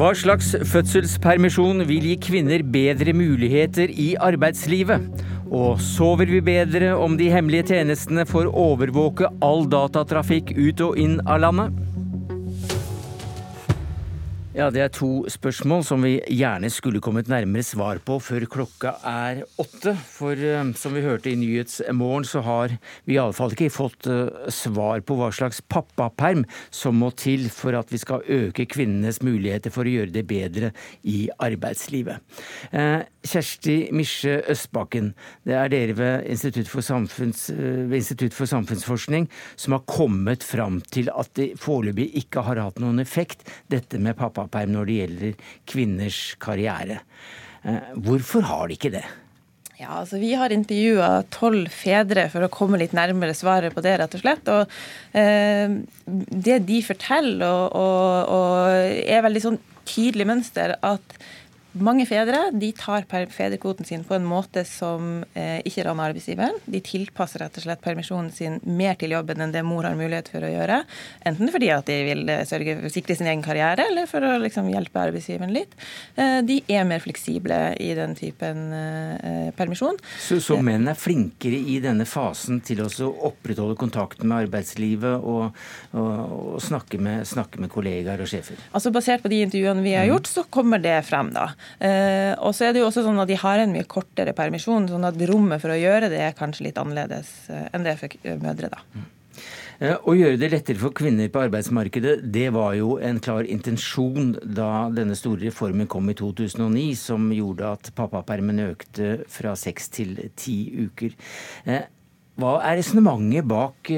Hva slags fødselspermisjon vil gi kvinner bedre muligheter i arbeidslivet? Og sover vi bedre om de hemmelige tjenestene får overvåke all datatrafikk ut og inn av landet? Ja, Det er to spørsmål som vi gjerne skulle kommet nærmere svar på før klokka er åtte. For uh, som vi hørte i Nyhetsmorgen, så har vi iallfall ikke fått uh, svar på hva slags pappaperm som må til for at vi skal øke kvinnenes muligheter for å gjøre det bedre i arbeidslivet. Uh, Kjersti Misje Østbakken, det er dere ved Institutt for, Samfunns, ved Institutt for samfunnsforskning som har kommet fram til at det foreløpig ikke har hatt noen effekt, dette med pappa pappaperm når det gjelder kvinners karriere. Eh, hvorfor har de ikke det? Ja, altså Vi har intervjua tolv fedre for å komme litt nærmere svaret på det. rett og slett. Og eh, Det de forteller, og, og, og er veldig sånn tydelig mønster, at mange fedre de tar fedrekvoten sin på en måte som eh, ikke rammer arbeidsgiveren. De tilpasser rett og slett permisjonen sin mer til jobben enn det mor har mulighet for å gjøre. Enten fordi at de vil eh, sørge for å sikre sin egen karriere, eller for å liksom, hjelpe arbeidsgiveren litt. Eh, de er mer fleksible i den typen eh, permisjon. Så, så menn er flinkere i denne fasen til å opprettholde kontakten med arbeidslivet og, og, og snakke, med, snakke, med, kollegaer og sjefer? Altså Basert på de intervjuene vi har mm. gjort, så kommer det frem. da. Eh, og så er det jo også sånn at De har en mye kortere permisjon, sånn at rommet for å gjøre det er kanskje litt annerledes eh, enn det for mødre. da. Mm. Å gjøre det lettere for kvinner på arbeidsmarkedet, det var jo en klar intensjon da denne store reformen kom i 2009, som gjorde at pappapermen økte fra seks til ti uker. Eh, hva er resonnementet bak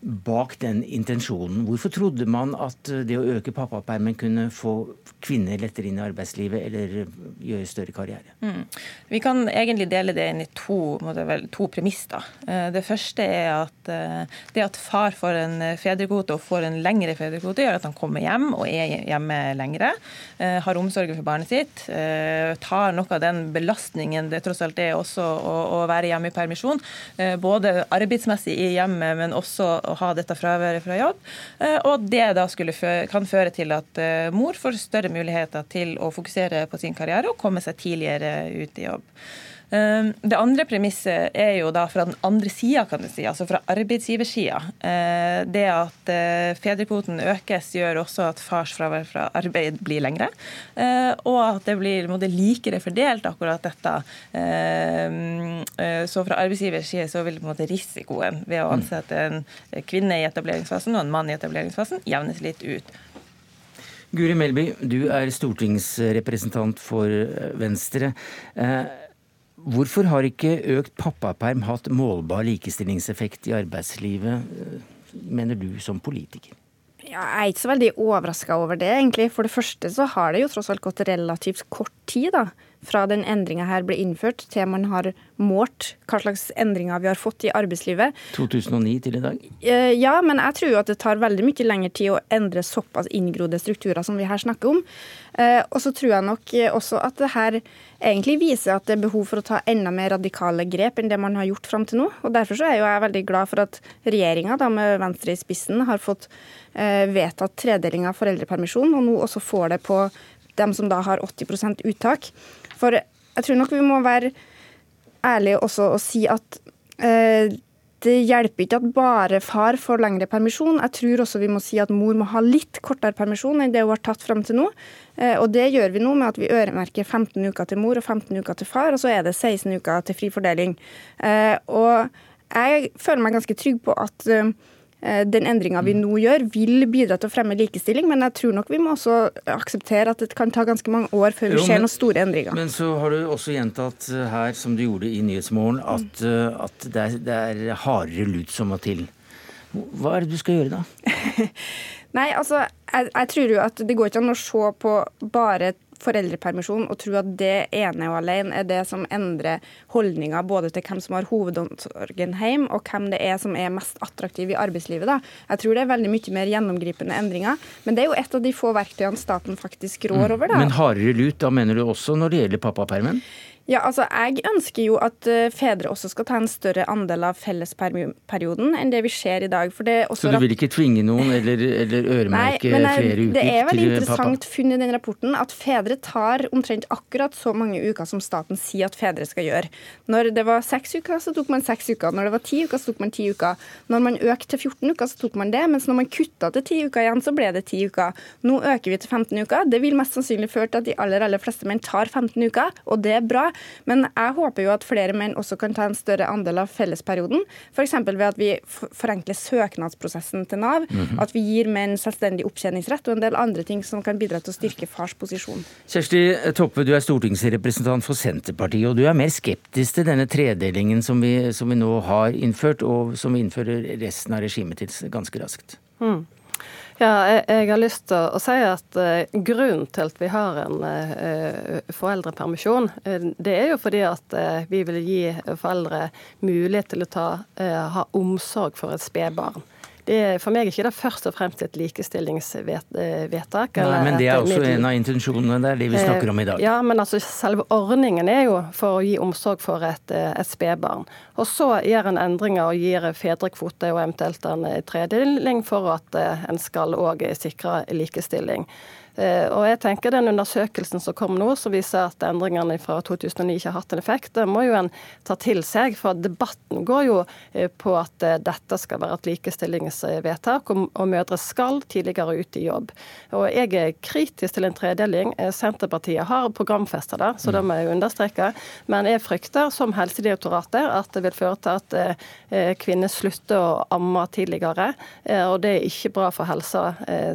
bak den intensjonen. Hvorfor trodde man at det å øke pappapermen kunne få kvinner lettere inn i arbeidslivet eller gjøre større karriere? Mm. Vi kan egentlig dele det inn i to, to premisser. Eh, det første er at eh, det at far får en fedrekvote og får en lengre fedrekvote, gjør at han kommer hjem og er hjemme lengre. Eh, har omsorgen for barnet sitt. Tar noe av den belastningen det tross alt er også å være hjemme i permisjon. Både arbeidsmessig i hjemmet, men også ha dette fraværet fra jobb. Eh, og det da føre, kan føre til at eh, mor får større muligheter til å fokusere på sin karriere og komme seg tidligere ut i jobb. Ehm, det andre premisset er jo da fra den andre sida, kan du si, altså fra arbeidsgiversida. Eh, det at eh, fedrekvoten økes, gjør også at fars fravær fra arbeid blir lengre. Eh, og at det blir likere fordelt, akkurat dette. Ehm, så fra arbeidsgivers side så vil på en måte risikoen ved å ansette en kvinne i etableringsfasen og en mann i etableringsfasen jevnes litt ut. Guri Melby, du er stortingsrepresentant for Venstre. Hvorfor har ikke økt pappaperm hatt målbar likestillingseffekt i arbeidslivet, eh, mener du som politiker? Ja, jeg er ikke så veldig overraska over det, egentlig. For det første så har det jo tross alt gått relativt kort tid da, fra den endringa her ble innført, til man har målt hva slags endringer vi har fått i arbeidslivet. 2009 til i dag? Eh, ja, men jeg tror jo at det tar veldig mye lengre tid å endre såpass inngrodde strukturer som vi her snakker om. Eh, og så tror jeg nok også at det her egentlig viser at det er behov for å ta enda mer radikale grep enn det man har gjort fram til nå. Og Derfor så er jo jeg veldig glad for at regjeringa med Venstre i spissen har fått eh, vedtatt tredeling av foreldrepermisjon, og nå også får det på dem som da har 80% uttak. For jeg tror nok vi må være ærlige også og si at eh, det hjelper ikke at bare far får lengre permisjon. Jeg tror også vi må si at mor må ha litt kortere permisjon enn det hun har tatt fram til nå. Eh, og det gjør vi nå med at vi øremerker 15 uker til mor og 15 uker til far, og så er det 16 uker til fri fordeling. Eh, og jeg føler meg ganske trygg på at eh, den endringa vi nå gjør, vil bidra til å fremme likestilling, men jeg tror nok vi må også akseptere at det kan ta ganske mange år før vi jo, ser noen store endringer. Men så har du også gjentatt her, som du gjorde i Nyhetsmorgen, at, at det, er, det er hardere lut som må til. Hva er det du skal gjøre da? Nei, altså, jeg, jeg, tror jo at det går ikke an å se på bare foreldrepermisjon og tro at det ene og alene er det som endrer holdninga både til hvem som har hovedomsorgen hjemme, og hvem det er som er mest attraktiv i arbeidslivet. Da. Jeg tror det er veldig mye mer gjennomgripende endringer. Men det er jo et av de få verktøyene staten faktisk rår mm. over. Da. Men hardere lut, da mener du også når det gjelder pappapermen? Ja, altså Jeg ønsker jo at eh, fedre også skal ta en større andel av fellesperioden enn det vi ser i dag. Så du vil ikke tvinge noen eller, eller øremerke Nei, jeg, flere uker til pappa? Det er veldig interessant funn i den rapporten at fedre tar omtrent akkurat så mange uker som staten sier at fedre skal gjøre. Når det var seks uker, så tok man seks uker. Når det var ti uker, så tok man ti uker. Når man økte til 14 uker, så tok man det. Mens når man kutta til ti uker igjen, så ble det ti uker. Nå øker vi til 15 uker. Det vil mest sannsynlig føre til at de aller, aller fleste menn tar 15 uker, og det er bra. Men jeg håper jo at flere menn også kan ta en større andel av fellesperioden. F.eks. ved at vi forenkler søknadsprosessen til Nav. Mm -hmm. At vi gir menn selvstendig opptjeningsrett og en del andre ting som kan bidra til å styrke fars posisjon. Kjersti Toppe, du er stortingsrepresentant for Senterpartiet, og du er mer skeptisk til denne tredelingen som vi, som vi nå har innført, og som vi innfører resten av regimet til ganske raskt. Mm. Ja, jeg, jeg, har lyst til å si at uh, grunnen til at vi har en uh, foreldrepermisjon, uh, det er jo fordi at vi vil gi foreldre mulighet til å ta, ha omsorg for et spedbarn. Det er for meg ikke det først og fremst et likestillingsvedtak. Nei, men det er også en av intensjonene der, det vi snakker om i dag. Ja, men altså selve ordningen er jo for å gi omsorg for et, et spedbarn. Og så gjør en endringer og gir fedrekvote og eventuelt en tredeling for at en skal òg sikre likestilling. Eh, og jeg tenker Den undersøkelsen som kom nå, som viser at endringene fra 2009 ikke har hatt en effekt, det må jo en ta til seg. For debatten går jo eh, på at eh, dette skal være et likestillingsvedtak, og mødre skal tidligere ut i jobb. Og Jeg er kritisk til en tredeling. Senterpartiet har programfesta det, så det må jeg understreke. Men jeg frykter, som Helsedirektoratet, at det vil føre til at kvinner slutter å amme tidligere. Og det er ikke bra for helsa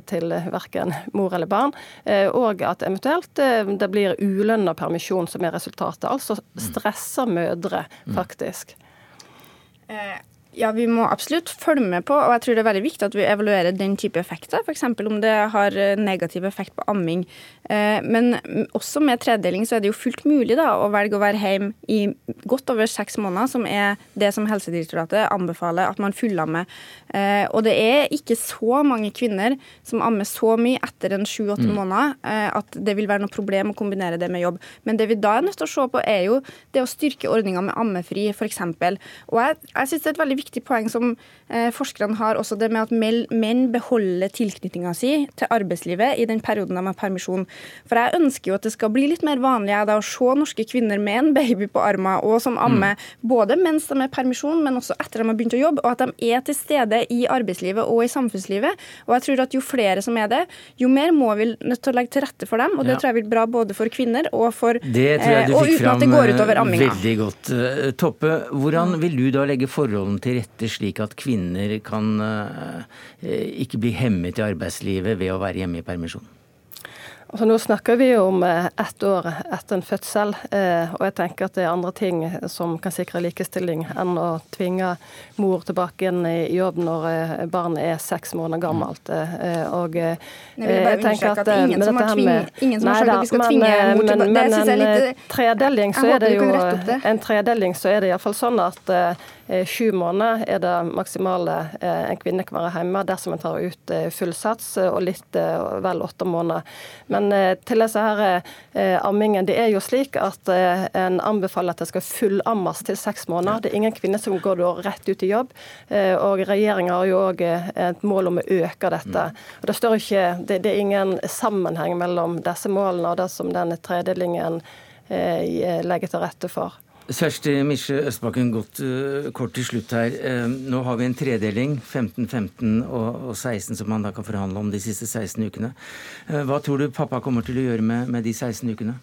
til verken mor eller barn barn, eh, og at eventuelt eh, det blir ulønna permisjon som er resultatet. Altså stressa mødre, mm. faktisk. Eh, ja, vi må absolutt følge med på, og jeg tror det er veldig viktig at vi evaluerer den type effekter. F.eks. om det har negativ effekt på amming. Eh, men også med tredeling så er det jo fullt mulig da, å velge å være hjemme i godt over seks måneder, som er det som Helsedirektoratet anbefaler at man fullammer. med. og det er ikke så mange kvinner som ammer så mye etter en sju-åtte mm. måneder eh, at det vil være noe problem å kombinere det med jobb. Men det vi da er nødt til å se på, er jo det å styrke ordninga med ammefri, f.eks. Og jeg, jeg syns det er et veldig viktig poeng som eh, forskerne har, også det med at menn beholder tilknytninga si til arbeidslivet i den perioden de har permisjon. For jeg ønsker jo at det skal bli litt mer vanlig da, å se norske kvinner med en baby på armen og som ammer, mm. både mens de er permisjon, men også etter de har begynt å jobbe, og at de er til stede i arbeidslivet og i samfunnslivet. Og jeg tror at jo flere som er det, jo mer må vi nødt til å legge til rette for dem, og det ja. tror jeg blir bra både for kvinner og for Det tror jeg du eh, fikk fram eh, veldig godt. Toppe, hvordan vil du da legge forholdene til rette slik at kvinner kan ikke bli hemmet i arbeidslivet ved å være hjemme i permisjon? Altså, nå snakker vi om eh, ett år etter en fødsel, eh, og jeg tenker at det er andre ting som kan sikre likestilling enn å tvinge mor tilbake inn i jobb når eh, barnet er seks måneder gammelt. Og jeg, tenker at, at ingen som har, tving, ingen som har sagt at vi skal tvinge mor tilbake. Men, men en tredeling så er det jo en tredeling så er det iallfall sånn at sju måneder er det maksimale en kvinne kan være hjemme dersom en tar ut full sats, og litt vel åtte måneder. Men til disse her ammingen, det er jo slik at en anbefaler at det skal fullammes til seks måneder. Det er ingen kvinner som går rett ut i jobb. Og regjeringa har jo òg et mål om å øke dette. Og det, står ikke, det, det er ingen sammenheng mellom disse målene og det som denne tredelingen legger til rette for. Kjersti Misje Østbakken, godt uh, kort til slutt her. Uh, nå har vi en tredeling, 15, 15 og, og, 16, som man da kan forhandle om de siste 16 ukene. Uh, hva tror du pappa kommer til å gjøre med de 16 ukene?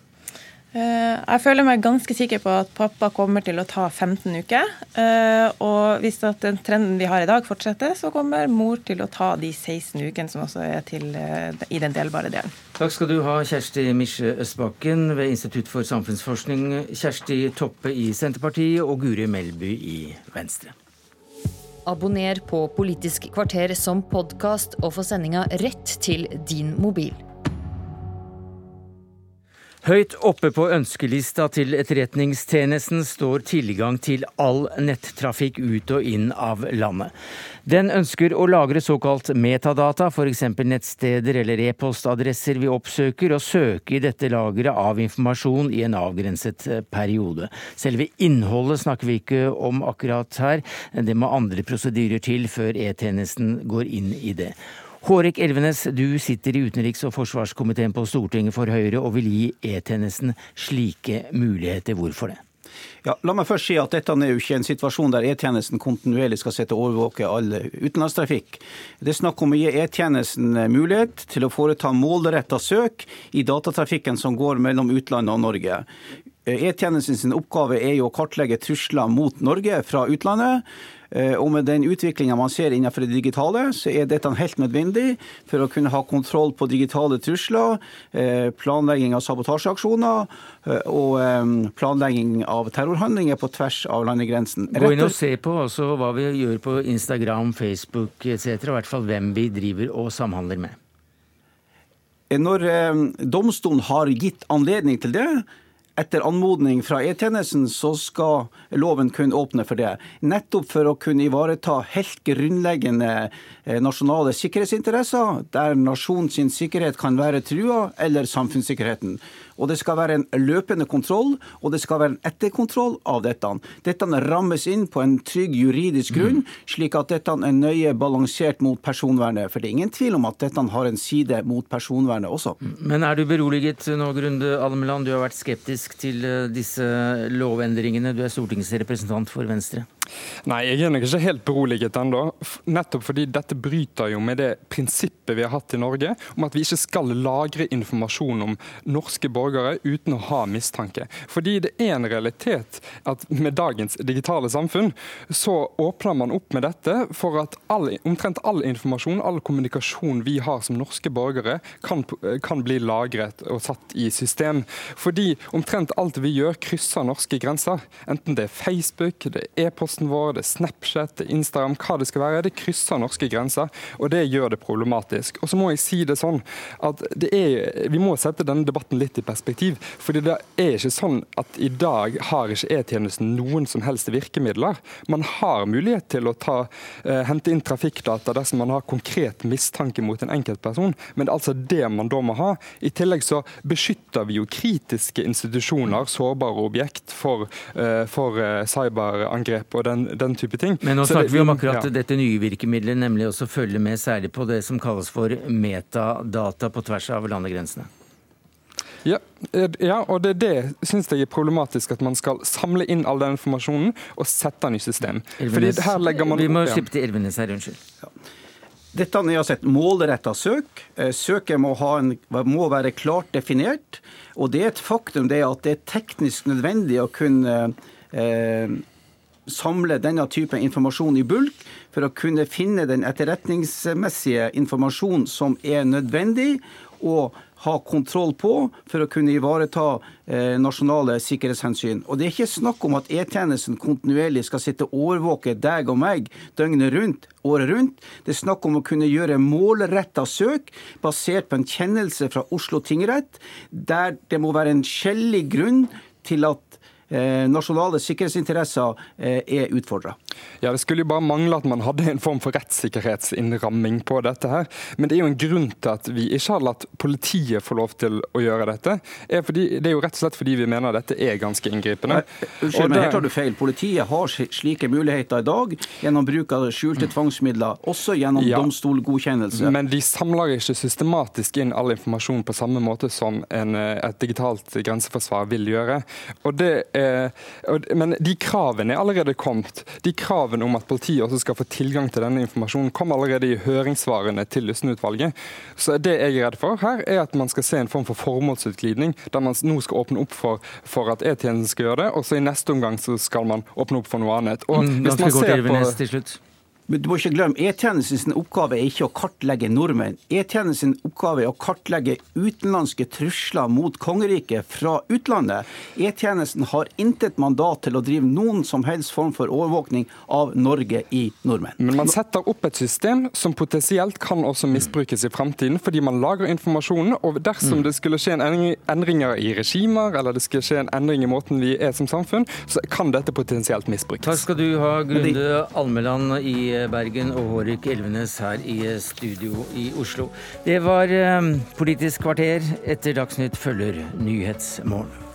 Eh, jeg føler meg ganske sikker på at pappa kommer til å ta 15 uker. Eh, og hvis den trenden vi har i dag fortsetter, så kommer mor til å ta de 16 ukene som også er til, eh, i den delbare delen. Takk skal du ha, Kjersti Misje Østbakken ved Institutt for samfunnsforskning, Kjersti Toppe i Senterpartiet og Guri Melby i Venstre. Abonner på Politisk kvarter som podkast og få sendinga rett til din mobil. Høyt oppe på ønskelista til Etterretningstjenesten står tilgang til all nettrafikk ut og inn av landet. Den ønsker å lagre såkalt metadata, f.eks. nettsteder eller e-postadresser vi oppsøker, og søke i dette lageret av informasjon i en avgrenset periode. Selve innholdet snakker vi ikke om akkurat her, det må andre prosedyrer til før E-tjenesten går inn i det. Hårek Elvenes, du sitter i utenriks- og forsvarskomiteen på Stortinget for Høyre og vil gi E-tjenesten slike muligheter. Hvorfor det? Ja, la meg først si at Dette er jo ikke en situasjon der E-tjenesten kontinuerlig skal sette og overvåke all utenlandstrafikk. Det er snakk om å gi E-tjenesten mulighet til å foreta målretta søk i datatrafikken som går mellom utlandet og Norge. E-tjenesten oppgave er jo å kartlegge trusler mot Norge fra utlandet. Eh, og med den utviklinga man ser innenfor det digitale, så er dette helt nødvendig for å kunne ha kontroll på digitale trusler, eh, planlegging av sabotasjeaksjoner eh, og planlegging av terrorhandlinger på tvers av landegrensen. Gå inn og se på også hva vi gjør på Instagram, Facebook etc., i hvert fall hvem vi driver og samhandler med. Når domstolen har gitt anledning til det, etter anmodning fra E-tjenesten så skal loven kun åpne for det. Nettopp for å kunne ivareta helt grunnleggende eh, nasjonale sikkerhetsinteresser, der nasjonens sikkerhet kan være trua, eller samfunnssikkerheten. Og det skal være en løpende kontroll, og det skal være en etterkontroll av dette. Dette rammes inn på en trygg juridisk grunn, slik at dette er nøye balansert mot personvernet. For det er ingen tvil om at dette har en side mot personvernet også. Men er du beroliget nå, Grunde Almeland? Du har vært skeptisk til eh, disse lovendringene. Du er stortingsrepresentant for Venstre. Nei, jeg er nok ikke helt beroliget ennå. Nettopp fordi dette bryter jo med det prinsippet vi har hatt i Norge om at vi ikke skal lagre informasjon om norske borgere uten å ha mistanke. Fordi det er en realitet at med dagens digitale samfunn så åpner man opp med dette for at all, omtrent all informasjon, all kommunikasjon vi har som norske borgere, kan, kan bli lagret og satt i system. Fordi omtrent alt vi gjør, krysser norske grenser. Enten det er Facebook, det er e-post e-posten vår, det er Snapchat, det er Instagram, hva det skal være. Det krysser norske grenser, og det gjør det problematisk. Og så må jeg si det sånn at det er, vi må sette denne debatten litt i perspektiv. fordi det er ikke sånn at i dag har ikke E-tjenesten noen som helst virkemidler. Man har mulighet til å ta, eh, hente inn trafikkdata dersom man har konkret mistanke mot en enkeltperson, men det er altså det man da må ha. I tillegg så beskytter vi jo kritiske institusjoner, sårbare objekt, for, eh, for uh, cyberangrep og den, den, type ting. Men nå snakker det, vi om akkurat ja. dette nye virkemidlet, nemlig også følge med særlig på det som kalles for metadata på tvers av landegrensene. Ja, ja, og det, det syns jeg er problematisk at man skal samle inn all den informasjonen og sette den i system. Elvenes, vi må slippe til Elvenes her, unnskyld. Ja. Dette er altså et målretta søk. Eh, søket må, en, må, være klart definert. Og det er et faktum det at det er teknisk nødvendig å kunne eh, samle denne type informasjon i bulk for å kunne finne den etterretningsmessige informasjonen som er nødvendig, og ha kontroll på for å kunne ivareta eh, nasjonale sikkerhetshensyn. Og Det er ikke snakk om at E-tjenesten kontinuerlig skal sitte og overvåke deg og meg døgnet rundt, året rundt. Det er snakk om å kunne gjøre målretta søk basert på en kjennelse fra Oslo tingrett, der det må være en skjellig grunn til at nasjonale sikkerhetsinteresser eh, er utfordra. Ja, Det skulle jo bare mangle at man hadde en form for rettssikkerhetsinnramming på dette. her. Men det er jo en grunn til at vi ikke har latt politiet få lov til å gjøre dette. Er fordi, det er jo rett og slett fordi vi mener dette er ganske inngripende. Unnskyld, men her tar du feil. Politiet har slike muligheter i dag gjennom bruk av skjulte tvangsmidler, også gjennom ja, domstolgodkjennelse. Men de samler ikke systematisk inn all informasjon på samme måte som en, eh, et digitalt grenseforsvar vil gjøre. Og det Eh, men de kravene er allerede kommet. De kravene om at politiet også skal få tilgang til denne informasjonen, kom allerede i høringssvarene til Lysten-utvalget. Så det jeg er redd for her, er at man skal se en form for formålsutglidning, der man nå skal åpne opp for, for at E-tjenesten skal gjøre det, og så i neste omgang så skal man åpne opp for noe annet. Og mm, hvis man ser på... Slutt. du må ikke glemme, E-tjenestens oppgave er ikke å kartlegge nordmenn. E-tjenestens oppgave er å kartlegge utenlandske trusler mot kongeriket fra utlandet. E-tjenesten har intet mandat til å drive noen som helst form for overvåkning av Norge i nordmenn. Men man setter opp et system som potensielt kan også misbrukes i fremtiden, fordi man lager informasjonen. Og dersom mm. det skulle skje en endringer i regimer, eller det skulle skje en endring i måten vi er som samfunn, så kan dette potensielt misbrukes. Takk skal du ha, Grunde Almeland i Bergen og Hårek Elvenes her i studio i Oslo. Det var eh, Politisk kvarter. Etter Dagsnytt følger Nyhetsmorgen.